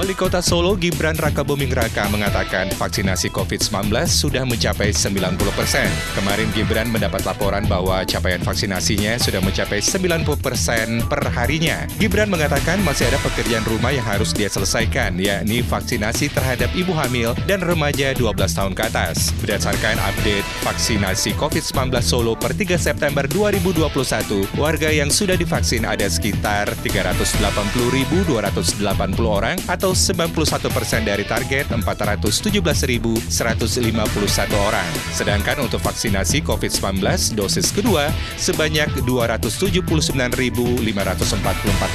Wali Kota Solo Gibran Raka Buming Raka mengatakan vaksinasi COVID-19 sudah mencapai 90 persen. Kemarin Gibran mendapat laporan bahwa capaian vaksinasinya sudah mencapai 90 persen per harinya. Gibran mengatakan masih ada pekerjaan rumah yang harus dia selesaikan, yakni vaksinasi terhadap ibu hamil dan remaja 12 tahun ke atas. Berdasarkan update vaksinasi COVID-19 Solo per 3 September 2021, warga yang sudah divaksin ada sekitar 380.280 orang atau 91 persen dari target 417.151 orang. Sedangkan untuk vaksinasi COVID-19 dosis kedua sebanyak 279.544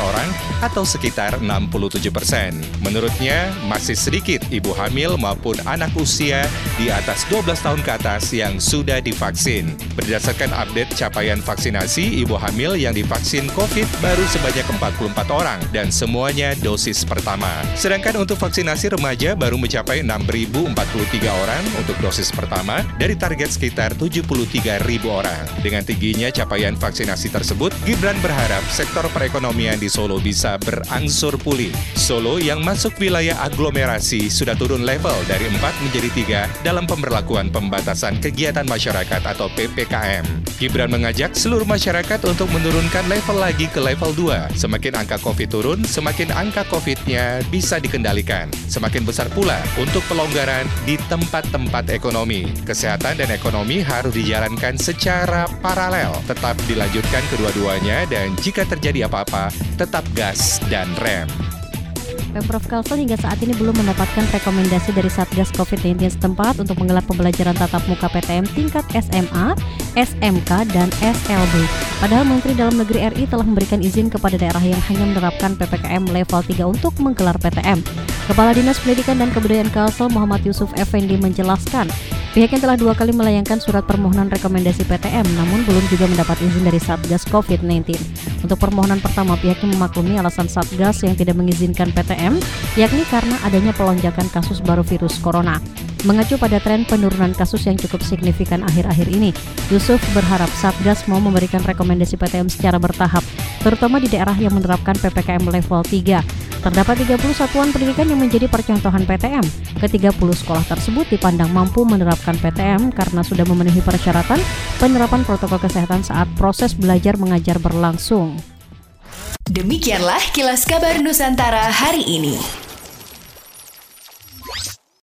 orang atau sekitar 67 persen. Menurutnya, masih sedikit ibu hamil maupun anak usia di atas 12 tahun ke atas yang sudah divaksin. Berdasarkan update capaian vaksinasi, ibu hamil yang divaksin COVID baru sebanyak 44 orang dan semuanya dosis pertama. Sedangkan untuk vaksinasi remaja baru mencapai 6.043 orang untuk dosis pertama dari target sekitar 73.000 orang. Dengan tingginya capaian vaksinasi tersebut, Gibran berharap sektor perekonomian di Solo bisa berangsur pulih. Solo yang masuk wilayah aglomerasi sudah turun level dari 4 menjadi 3 dalam pemberlakuan pembatasan kegiatan masyarakat atau PPKM. Gibran mengajak seluruh masyarakat untuk menurunkan level lagi ke level 2. Semakin angka COVID turun, semakin angka COVID-nya bisa dikendalikan. Semakin besar pula untuk pelonggaran di tempat-tempat ekonomi. Kesehatan dan ekonomi harus dijalankan secara paralel, tetap dilanjutkan kedua-duanya dan jika terjadi apa-apa, tetap gas dan rem. Pemprov Kalsel hingga saat ini belum mendapatkan rekomendasi dari Satgas COVID-19 setempat untuk menggelar pembelajaran tatap muka PTM tingkat SMA, SMK, dan SLB. Padahal Menteri Dalam Negeri RI telah memberikan izin kepada daerah yang hanya menerapkan PPKM level 3 untuk menggelar PTM. Kepala Dinas Pendidikan dan Kebudayaan Kalsel Muhammad Yusuf Effendi menjelaskan, Pihaknya telah dua kali melayangkan surat permohonan rekomendasi PTM, namun belum juga mendapat izin dari Satgas COVID-19. Untuk permohonan pertama, pihaknya memaklumi alasan Satgas yang tidak mengizinkan PTM, yakni karena adanya pelonjakan kasus baru virus corona. Mengacu pada tren penurunan kasus yang cukup signifikan akhir-akhir ini, Yusuf berharap Satgas mau memberikan rekomendasi PTM secara bertahap, terutama di daerah yang menerapkan PPKM level 3. Terdapat 30 satuan pendidikan yang menjadi percontohan PTM. Ke-30 sekolah tersebut dipandang mampu menerapkan PTM karena sudah memenuhi persyaratan penerapan protokol kesehatan saat proses belajar mengajar berlangsung. Demikianlah kilas kabar Nusantara hari ini.